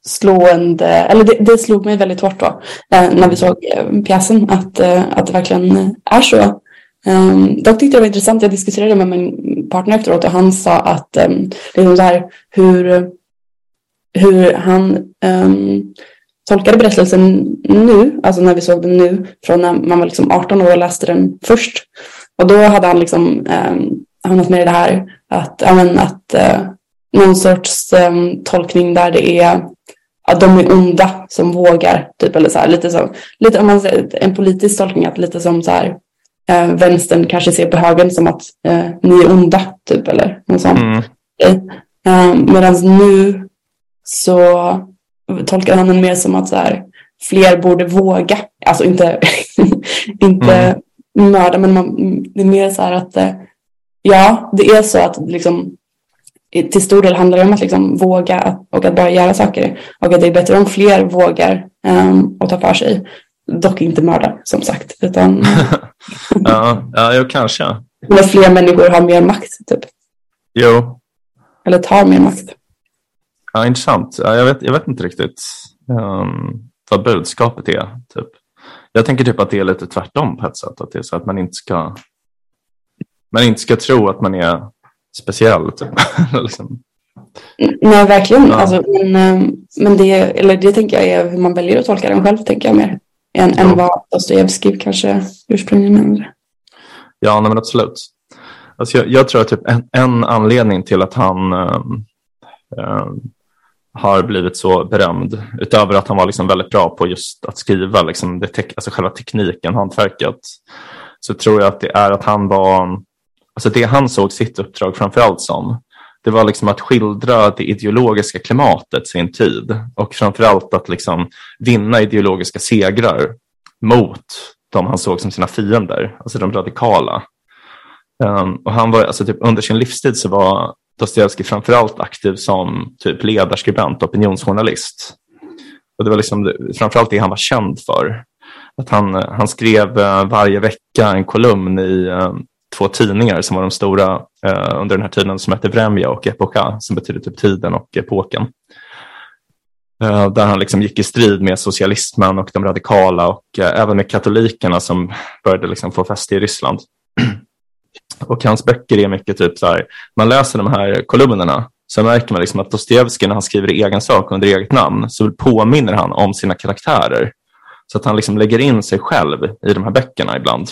slående, eller det, det slog mig väldigt hårt då när vi såg eh, pjäsen att, att det verkligen är så. Um, dock tyckte jag det var intressant, jag diskuterade med min partner efteråt och han sa att um, är så här hur, hur han um, tolkade berättelsen nu, alltså när vi såg den nu, från när man var liksom 18 år och läste den först. Och då hade han liksom um, hamnat med i det här att, men, att eh, någon sorts em, tolkning där det är att de är onda som vågar, typ, eller så här, lite så, lite om man säger en politisk tolkning, att lite som så här, eh, vänstern kanske ser på högern som att eh, ni är onda, typ, eller något sånt. Mm. Eh, Medan nu så tolkar han den mer som att så här, fler borde våga, alltså inte, inte mörda, men man, det är mer så här att eh, ja, det är så att liksom, till stor del handlar det om att liksom våga och att bara göra saker. Och att det är bättre om fler vågar um, och tar för sig. Dock inte mörda, som sagt. Utan ja, ja, kanske. att fler människor har mer makt, typ. Jo, Eller tar mer makt. Ja, intressant. Ja, jag, vet, jag vet inte riktigt um, vad budskapet är. Typ. Jag tänker typ att det är lite tvärtom på ett sätt. Att det är så att man inte ska, man inte ska tro att man är speciell. Typ. liksom. Nej, verkligen. Ja. Alltså, men, ehm, men det, eller det tänker jag är hur man väljer att tolka den själv, tänker jag mer. Än, Ja. än vad Dostojevskij kanske ursprungligen menade. Ja, nej, men absolut. Alltså jag, jag tror att typ en, en anledning till att han ehm, har blivit så berömd, utöver att han var liksom väldigt bra på just att skriva, liksom det te- alltså själva tekniken, hantverket, så tror jag att det är att han var, alltså det han såg sitt uppdrag framför allt som, det var liksom att skildra det ideologiska klimatet sin tid och framför allt att liksom vinna ideologiska segrar mot de han såg som sina fiender, alltså de radikala. Um, och han var, alltså typ, under sin livstid så var Dostojevskij framförallt aktiv som typ ledarskribent, opinionsjournalist. Och det var liksom framförallt det han var känd för. Att han, han skrev eh, varje vecka en kolumn i eh, två tidningar som var de stora eh, under den här tiden som hette Vremja och Epoka som betyder typ tiden och epoken. Eh, där han liksom gick i strid med socialismen och de radikala och eh, även med katolikerna som började liksom få fäste i Ryssland. och hans böcker är mycket typ så här, man läser de här kolumnerna så märker man liksom att Dostojevskij när han skriver egen sak under eget namn så påminner han om sina karaktärer. Så att han liksom lägger in sig själv i de här böckerna ibland.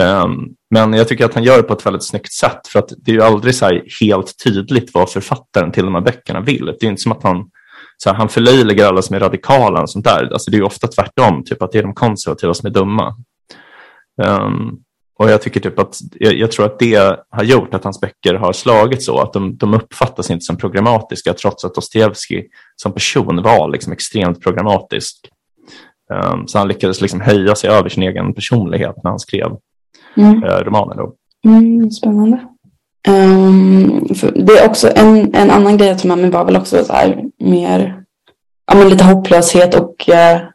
Um, men jag tycker att han gör det på ett väldigt snyggt sätt för att det är ju aldrig så här helt tydligt vad författaren till de här böckerna vill. Det är inte som att han, så här, han förlöjligar alla som är radikala och sånt där. Alltså det är ju ofta tvärtom, typ att det är de konservativa som är dumma. Um, och jag tycker typ att jag, jag, tror att det har gjort att hans böcker har slagit så att de, de uppfattas inte som programmatiska trots att Dostojevskij som person var liksom extremt programmatisk. Um, så han lyckades liksom höja sig över sin egen personlighet när han skrev Mm. eh, romaner. Då. Mm, spännande. Um, det är också en, en annan grej jag tog med mig var väl också så här mer, ja men lite hopplöshet och uh,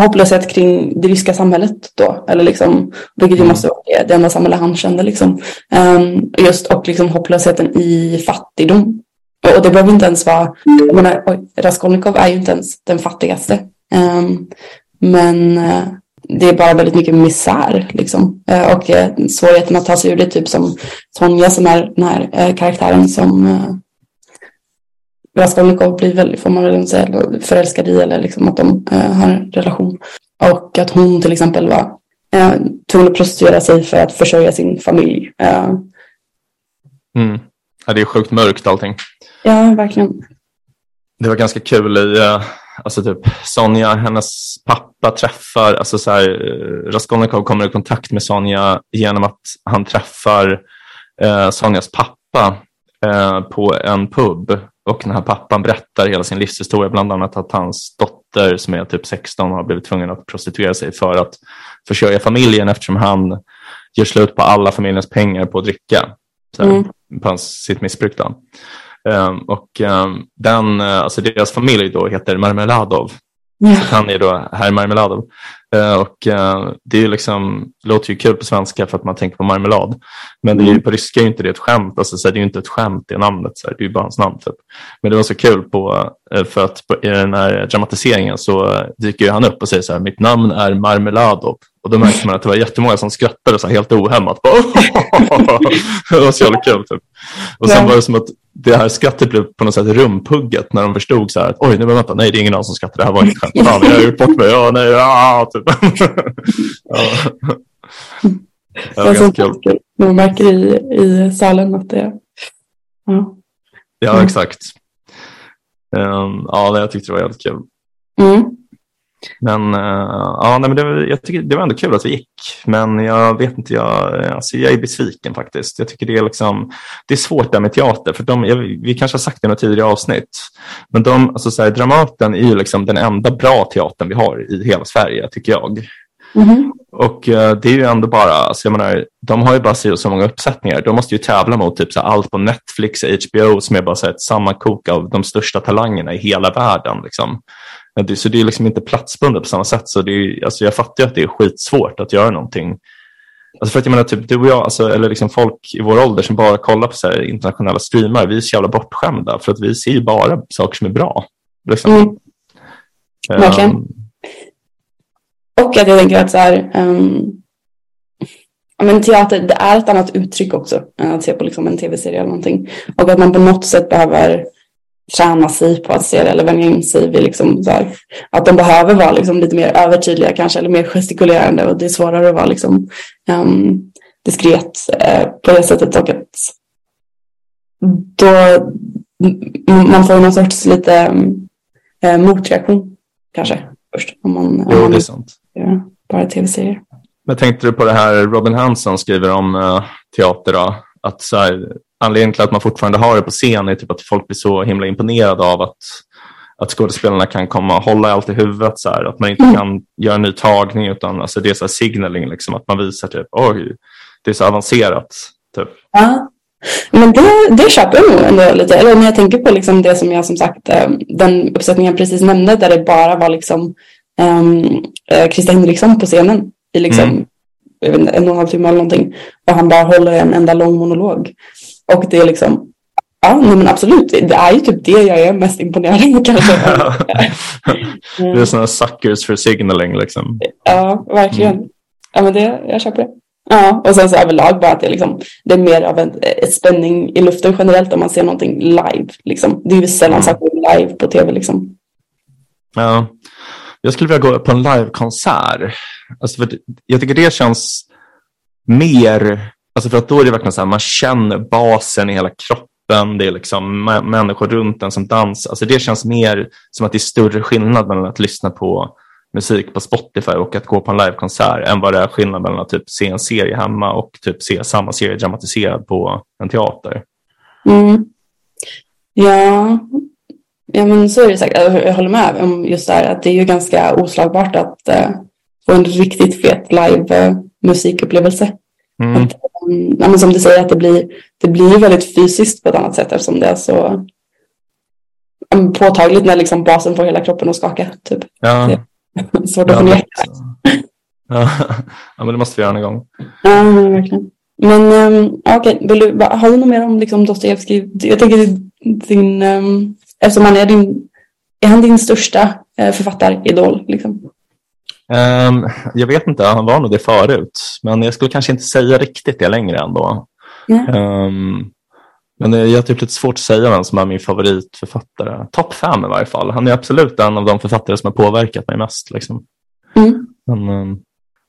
hopplöshet kring det ryska samhället då. Eller liksom, vilket ju mm. måste vara det enda samhälle han kände liksom. Um, just och liksom hopplösheten i fattigdom. Och, och det behöver inte ens vara, jag menar, oj, Raskolnikov är ju inte ens den fattigaste. Um, men uh, det är bara väldigt mycket misär liksom. Uh, och uh, svårigheten att ta sig ur det, typ som Sonja som är den här karaktären som Raskolnikov blir väl, får man väl säga, förälskad i eller liksom att de har en relation. Och att hon till exempel var uh, tvungen att prostituera sig för att försörja sin familj. Mm. Ja, det är sjukt mörkt allting. Ja, verkligen. Det var ganska kul i, uh, alltså typ Sonja, hennes pappa träffar, alltså så här, uh, Raskolnikov kommer i kontakt med Sonja genom att han träffar uh, Sonjas pappa uh, på en pub och den här pappan berättar hela sin livshistoria, bland annat att hans dotter som är typ 16 har blivit tvungen att prostituera sig för att försörja familjen eftersom han gör slut på alla familjens pengar på att dricka. Så, mm. På sitt missbruk. Då. Um, och um, den, uh, alltså deras familj då heter Marmeladov. Ja. Han är då herr Marmeladov. Uh, och uh, det är liksom, låter ju kul på svenska för att man tänker på marmelad. Men det är ju, mm. på ryska är ju inte det ett skämt. Alltså, så det är ju inte ett skämt det namnet. Så det är ju bara hans namn. Typ. Men det var så kul på, för att på, i den här dramatiseringen så dyker han upp och säger så här, mitt namn är Marmeladov. Och då märkte man att det var jättemånga som skrattade så helt ohämmat. det var så jävla kul. Typ. Och sen var det som att det här skrattet blev på något sätt rumpugget när de förstod så här att oj, men vänta, nej, det är ingen annan som skrattar, det här var inget skämt. Fan, jag har gjort bort mig, ja, nej, ja, typ. ja. Det var ganska kul. Man märker i, i salen att det ja. Ja, exakt. Um, ja, jag tyckte det var jävligt kul. Mm. Men, uh, ja, nej, men det, jag tycker, det var ändå kul att vi gick. Men jag vet inte, jag, alltså, jag är besviken faktiskt. Jag tycker det är, liksom, det är svårt där med teater. För de, jag, vi kanske har sagt det i något tidigare avsnitt. Men de, alltså, så här, Dramaten är ju liksom den enda bra teatern vi har i hela Sverige, tycker jag. Mm. Och uh, det är ju ändå bara, alltså, jag menar, de har ju bara så många uppsättningar. De måste ju tävla mot typ, så här, allt på Netflix och HBO som är bara så här, ett sammankok av de största talangerna i hela världen. Liksom. Så det är liksom inte platsbundet på samma sätt. Så det är, alltså jag fattar ju att det är skitsvårt att göra någonting. Alltså för att jag menar, typ, du och jag, alltså, eller liksom folk i vår ålder som bara kollar på så internationella streamar, vi är så jävla bortskämda för att vi ser ju bara saker som är bra. Liksom. Mm. Verkligen. Um, och att jag tänker att så här, um, men teater, det är ett annat uttryck också än att se på liksom en tv-serie eller någonting. Och att man på något sätt behöver träna sig på att se det eller vänja in sig vid liksom så här, att de behöver vara liksom lite mer övertydliga kanske eller mer gestikulerande och det är svårare att vara liksom um, diskret uh, på det sättet och att då man får någon sorts lite uh, motreaktion kanske först om man, jo, det är sant. Ja, bara tv-serier. Men tänkte du på det här Robin Hanson skriver om uh, teater då? Att så här, anledningen till att man fortfarande har det på scen är typ att folk blir så himla imponerade av att, att skådespelarna kan komma och hålla allt i huvudet. Så här, att man inte mm. kan göra en ny tagning utan alltså, det är så signaling, liksom, att man visar typ, oj, det är så avancerat. Typ. Ja. Men det, det köper jag nog ändå lite. Eller när jag tänker på liksom det som jag som sagt, eh, den uppsättningen jag precis nämnde där det bara var liksom um, Christer Henriksson på scenen i liksom mm en och en halv timme eller någonting. Och han bara håller en enda lång monolog. Och det är liksom, ja nej men absolut, det är ju typ det jag är mest imponerad av kanske. det är sådana suckers för signaling liksom. Ja, verkligen. Mm. Ja men det, jag köper det. Ja, och sen så överlag bara att det, liksom, det är mer av en, ett spänning i luften generellt om man ser någonting live. Liksom. Det är ju sällan mm. saker live på tv. Liksom. Ja, jag skulle vilja gå på en livekonsert. Alltså jag tycker det känns mer, alltså för att då är det verkligen så här, man känner basen i hela kroppen, det är liksom människor runt en som dansar. Alltså det känns mer som att det är större skillnad mellan att lyssna på musik på Spotify och att gå på en livekonsert än vad det är skillnad mellan att typ se en serie hemma och typ se samma serie dramatiserad på en teater. Mm. Ja, Ja men så är det säkert. Jag håller med om just det här att det är ju ganska oslagbart att uh, få en riktigt fet live uh, musikupplevelse. Mm. Att Um, ja, men som du säger, att det blir, det blir väldigt fysiskt på ett annat sätt eftersom det är så påtagligt när liksom basen får hela kroppen att skaka. Typ. Ja. Svårt att förneka. Ja. ja, men det måste vi göra en gång. Ja, verkligen. Men um, okej, okay. har du något mer om liksom, Dostojevskij? Jag tänker din, um, eftersom han är din, är han din största uh, författaridol? Liksom? Um, jag vet inte, han var nog det förut. Men jag skulle kanske inte säga riktigt det längre ändå. Mm. Um, men jag har typ lite svårt att säga vem som är min favoritförfattare. Topp fem i varje fall. Han är absolut en av de författare som har påverkat mig mest. Liksom. Mm. Men, um,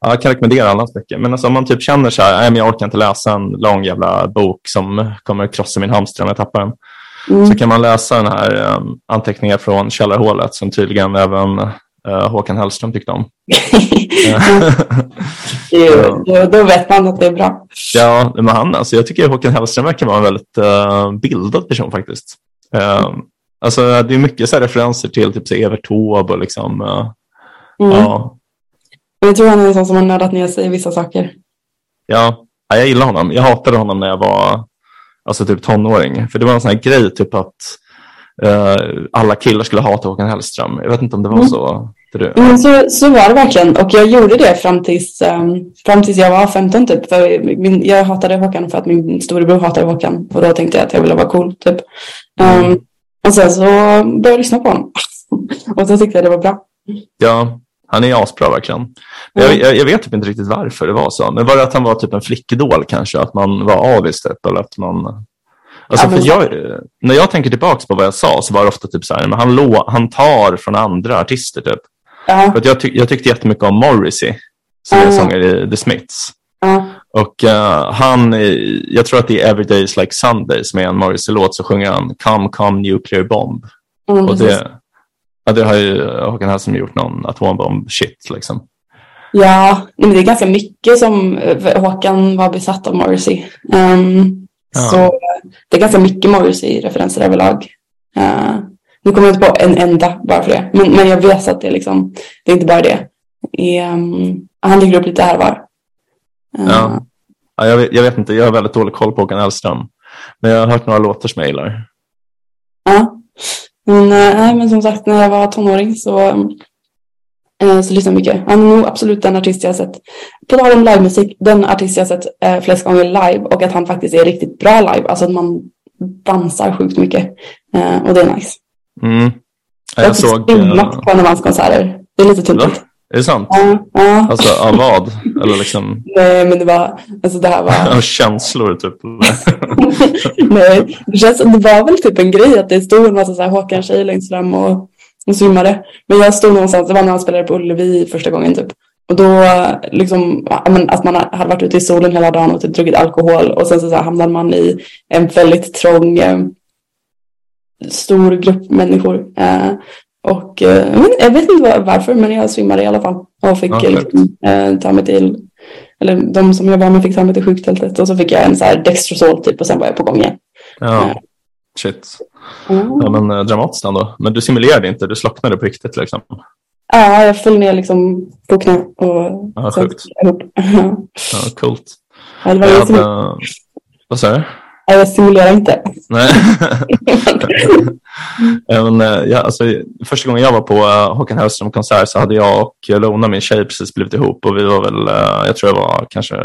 ja, jag kan rekommendera alla böcker. Men alltså, om man typ känner så här, nej, men jag orkar inte läsa en lång jävla bok som kommer krossa min hamster om jag tappar den. Mm. Så kan man läsa den här um, anteckningar från källarhålet som tydligen även uh, Håkan Hellström tyckte om. jo, då, då vet man att det är bra. Ja, men han, alltså, jag tycker Håkan Hellström verkar vara en väldigt uh, bildad person faktiskt. Uh, alltså, det är mycket så referenser till typ, så Evert Taube och liksom, mm. ja. Jag tror han är en sån som har nördat ner sig i vissa saker. Ja, jag gillar honom. Jag hatade honom när jag var alltså, typ tonåring. För det var en sån här grej typ att alla killar skulle hata Håkan Hellström. Jag vet inte om det var mm. så. Mm, så, så var det verkligen och jag gjorde det fram tills, um, fram tills jag var 15 typ. För min, jag hatade Håkan för att min storebror hatade Håkan och då tänkte jag att jag ville vara cool typ. Um, mm. Och sen så började jag lyssna på honom och så tyckte jag det var bra. Ja, han är asbra verkligen. Mm. Jag, jag, jag, vet typ inte riktigt varför det var så. Men var det att han var typ en flickidol kanske? Att man var avis typ? Eller att man... Alltså, ja, för jag, när jag tänker tillbaka på vad jag sa så var det ofta typ så här, men han, lå, han tar från andra artister typ. Uh. För att jag, tyck, jag tyckte jättemycket om Morrissey, som uh. är sångare i The Smiths. Uh. Och uh, han, jag tror att det är Every Day is like Sunday som är en Morrissey-låt, så sjunger han Come Come Nuclear Bomb. Mm, och det, ja, det har ju Håkan Hellström gjort någon atombomb-shit liksom. Ja, men det är ganska mycket som eh, Håkan var besatt av Morrissey. Um, ja. Så det är ganska mycket Morrissey-referenser överlag. Uh, nu kommer jag inte på en enda bara för det. Men, men jag vet att det är liksom, det är inte bara det. Um, han dyker upp lite här var. Uh, ja. ja jag, vet, jag, vet, inte, jag har väldigt dålig koll på Håkan Hellström. Men jag har hört några låtar som jag gillar. Ja, men, äh, men som sagt när jag var tonåring så, äh, så lyssnade jag mycket. Han är nog absolut den artist jag har sett. På tal om livemusik, den artist jag har sett äh, flest gånger live och att han faktiskt är riktigt bra live. Alltså att man dansar sjukt mycket. och det är nice. Mm. Jag, jag såg... Jag på en av hans konserter. Det är lite tuntigt. Är det sant? Ja. ja. Alltså av vad? Eller liksom... Nej, men det var... Alltså det här var... Av känslor typ? Nej, det, känns, det var väl typ en grej att det stod en massa så här Håkan-tjejer längst fram och, och svimmade. Men jag stod någonstans, det var när han spelade på Ullevi första gången typ. Och då liksom, att man hade varit ute i solen hela dagen och typ druckit alkohol och sen så, så här, hamnade man i en väldigt trång eh, stor grupp människor. Eh, och eh, jag vet inte varför, men jag svimmade i alla fall. Och fick ja, liksom, ta mig till, eller de som jag var med fick ta mig till sjuktältet. Och så fick jag en så här Dextrosol typ och sen var jag på gång igen. Ja. Shit. Mm. Ja, men eh, dramatiskt ändå. Men du simulerade inte, du slocknade på riktigt liksom? Ja, jag föll ner liksom på knä och ja, sjukt. ihop. ja, coolt. Ja, det var jag hade... Vad sa du? Jag simulerar inte. Nej. Men, eh, ja, alltså, första gången jag var på uh, Håkan Hellström-konsert så hade jag och Lona, min tjej, precis blivit ihop och vi var väl, uh, jag tror jag var kanske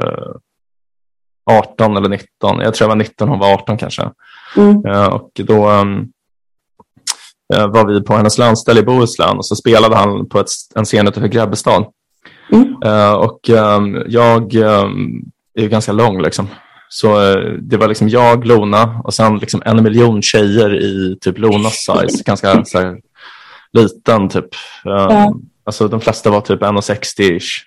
18 eller 19. Jag tror jag var 19, hon var 18 kanske. Mm. Uh, och då um, var vi på hennes landställe i Bohuslän och så spelade han på ett, en scen utanför Grebbestad. Mm. och um, jag um, är ganska lång liksom. Så eh, det var liksom jag, Lona och sen liksom en miljon tjejer i typ Lonas size, ganska så här, liten typ. Ja. Alltså de flesta var typ 1,60-ish.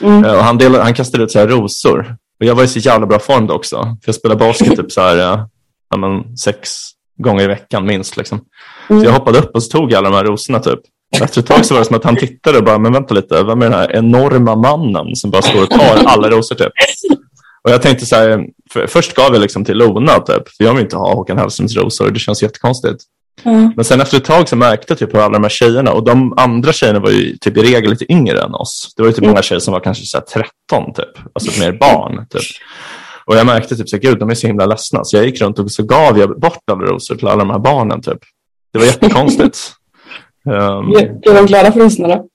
Mm. Och han, delade, han kastade ut så här rosor. Och jag var i så jävla bra form då också. För jag spelade basket typ så här, ja, men, sex gånger i veckan minst. Liksom. Mm. Så jag hoppade upp och så tog alla de här rosorna typ. Efter ett tag så var det som att han tittade och bara, men vänta lite, vem är den här enorma mannen som bara står och tar alla rosor typ? Och jag tänkte så här, för, först gav jag liksom till Lona, typ, för jag vill inte ha Håkan Hellströms rosor. Det känns jättekonstigt. Ja. Men sen efter ett tag så märkte jag typ hur alla de här tjejerna, och de andra tjejerna var ju typ i regel lite yngre än oss. Det var ju typ Mm. många tjejer som var kanske så här 13 typ, alltså mer barn. Typ. Och jag märkte typ så gud de är så himla ledsna. Så jag gick runt och så gav jag bort alla rosor till alla de här barnen typ. Det var jättekonstigt. um, Blev de glada för rosorna då?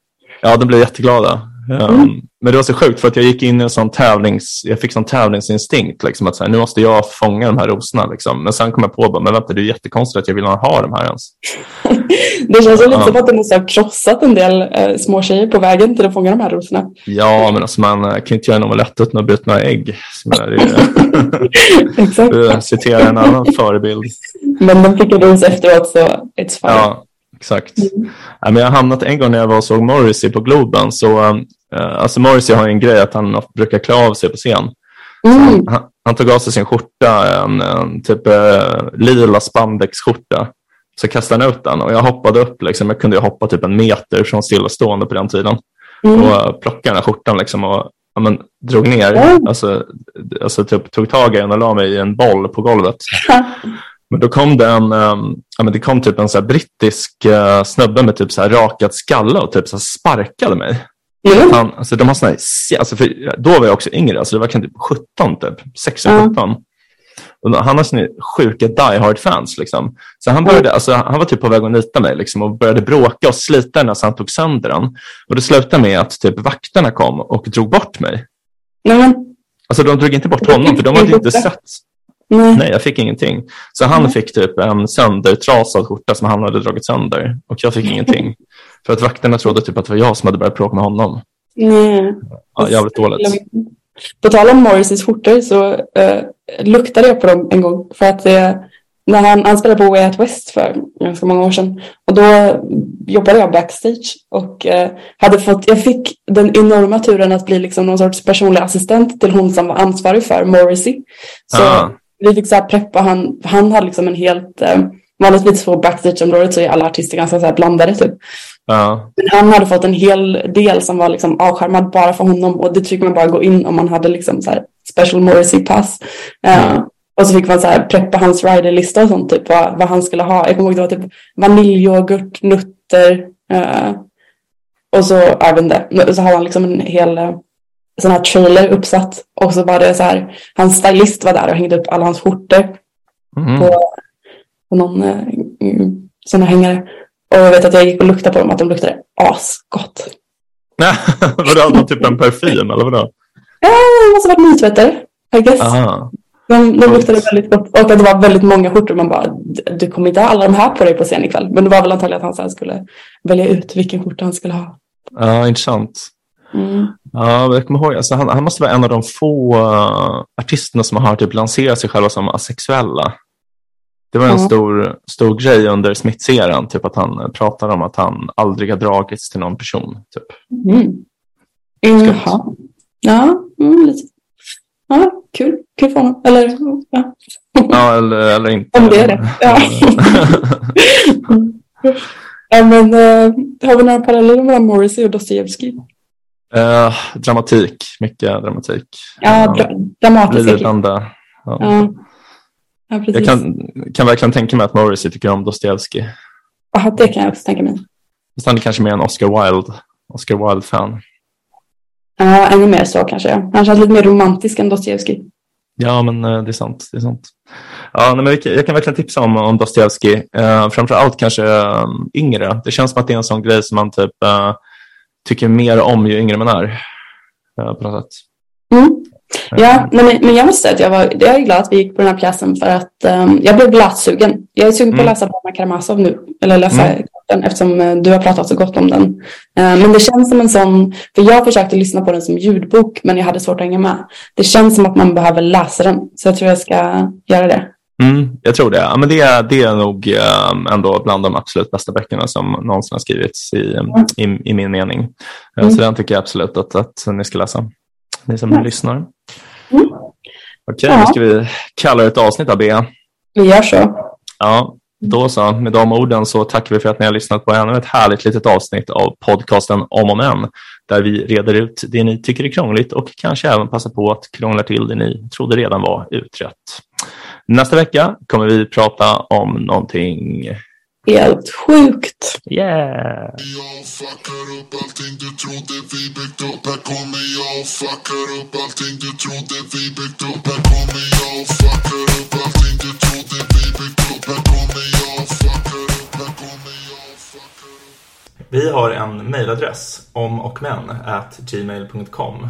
Ja, de blev jätteglada. Mm. Men det var så sjukt för att jag gick in i en sån tävlings, jag fick sån tävlingsinstinkt. Liksom, att så här, nu måste jag fånga de här rosorna. Liksom. Men sen kom jag på, bara, men vänta, det är jättekonstigt att jag vill ha de här ens. Det känns lite som att du måste ha krossat en del eh, små tjejer på vägen till att fånga de här rosorna. Ja, men alltså, man eh, kan inte göra en omelett utan att bryta några ägg. Exakt. är, jag citerar en annan förebild. Men de fick en ros efteråt så it's fine. Ja, exakt. Ja, men jag har hamnat en gång när jag var och såg Morrissey på Globen. Så, eh, alltså Morrissey har en grej att han brukar klä av sig på scen. Mm. Han, han tog av sig sin skjorta, en, en typ eh, lila spandexskjorta. Så kastade han ut den och jag hoppade upp. Liksom. Jag kunde hoppa typ en meter från stillastående på den tiden. Mm. Och eh, plockade den här skjortan liksom, och ja, men, drog ner. Mm. Alltså, alltså typ, tog tag i den och la mig i en boll på golvet. Men då kom det en, ehm, ja, men det kom typ en så brittisk uh, snubbe med typ så här rakat skalle och typ så sparkade mig. Mm. Han, alltså, de har såna här, alltså, för då var jag också yngre, alltså, det var kanske typ 17, typ, 16, Ja. 17. Och han har såna sjuka die hard fans. Liksom. Så han, började, alltså, han var typ på väg att nita mig liksom, och började bråka och slita den så han tog sönder den. Och det slutade med att typ, vakterna kom och drog bort mig. Men, Alltså de drog inte bort honom för de hade inte sett. Nej. Nej, jag fick ingenting. Så han fick typ en söndertrasad skjorta som han hade dragit sönder. Och jag fick ingenting. För att vakterna trodde typ att det var jag som hade börjat bråka med honom. nej. Ja, jävligt dåligt. På tal om Morrisseys skjortor så eh, luktade jag på dem en gång. För att eh, när han, han spelade på Way Out West för ganska många år sedan. Och då jobbade jag backstage. Och eh, hade fått, jag fick den enorma turen att bli liksom någon sorts personlig assistent till hon som var ansvarig för Morrissey. Så Ah. Vi fick så här preppa han. Han hade liksom en helt... Eh, vanligtvis på backstage-området så är alla artister ganska så här blandade typ. Ja, Men han hade fått en hel del som var liksom avskärmad bara för honom och det fick man bara gå in om man hade liksom så här special Morrissey pass. Eh, Mm. och så fick man så här preppa hans riderlista och sånt typ vad, vad han skulle ha. Jag kommer ihåg det var typ vaniljyoghurt, nötter eh, och så, vet inte, så hade han liksom en hel eh, sån här trailer uppsatt och så var det så här, hans stylist var där och hängde upp alla hans skjortor Mhm. på, på någon eh, mm, sån här hängare. Och jag vet att jag gick och luktade på dem att de luktade asgott. vadå, hade de typ en parfym eller vadå? Ja, det måste ha varit nytvättade. I guess. Aha. De, de luktade väldigt gott. Och att det var väldigt många skjortor. Man bara, du kommer inte ha alla de här på dig på scen ikväll. Men det var väl antagligen att han skulle välja ut vilken skjorta han skulle ha. Ja, intressant. Mm. Ja, jag kommer ihåg, alltså, han, han måste vara en av de få uh, artisterna som har typ lanserat sig själva som asexuella. Det var en Ja. stor, stor grej under smittseran, typ att han eh, pratade om att han aldrig har dragits till någon person. Typ. Mm. Mm, jaha. Ja, mm, lite. Ja, kul. Kul för honom. Eller, ja. Ja, eller, eller inte. Om det är det. Ja. ja, men eh, har vi några paralleller mellan Morrissey och Dostojevskij? Eh, dramatik, mycket dramatik. Ja, dra dramatiska. Lidande. Ja. Ja. ja. Jag kan, kan verkligen tänka mig att Morrissey tycker om Dostojevskij. Aha, det kan jag också tänka mig. Fast han är kanske mer en Oscar Wilde, Oscar Wilde-fan. Ja, ännu mer så kanske. Han känns lite mer romantisk än Dostojevskij. Ja, men eh, det är sant. Det är sant. Ja, nej, men jag kan verkligen tipsa om, om Dostojevskij. Eh, framför allt kanske eh, yngre. Det känns som att det är en sån grej som man typ eh, tycker mer om ju yngre man är. Eh, på något sätt. Mm. Ja, nej, men, men jag måste säga att jag, var, jag är glad att vi gick på den här pjäsen för att ehm, jag blev lässugen. Jag är sugen på att Mm. läsa Brahma Karamazov nu, eller läsa Mm. den eftersom eh, du har pratat så gott om den. Eh, men det känns som en sån, för jag försökte lyssna på den som ljudbok men jag hade svårt att hänga med. Det känns som att man behöver läsa den, så jag tror jag ska göra det. Mm, jag tror det. Ja, men det, är, det är nog eh, ändå bland de absolut bästa böckerna som någonsin har skrivits i, i, i min mening. Eh, Mm. Så den tycker jag absolut att, att ni ska läsa. Ni som Ja. lyssnar. Mm. Okej, Ja. nu ska vi kalla det ett avsnitt av Bea. Vi gör så. Ja, då så. Med de orden så tackar vi för att ni har lyssnat på ännu ett härligt litet avsnitt av podcasten Om och Men, där vi reder ut det ni tycker är krångligt och kanske även passar på att krångla till det ni trodde redan var utrett. Nästa vecka kommer vi prata om någonting Helt sjukt. Yeah! Jag fuckar upp allting du trodde vi byggt upp. Här kommer jag och fuckar upp allting du trodde vi byggt upp. Här kommer jag och fuckar upp allting du trodde vi byggt upp. Här kommer jag och fuckar upp, här kommer jag och fuckar upp. Vi har en mejladress om och men at gmail.com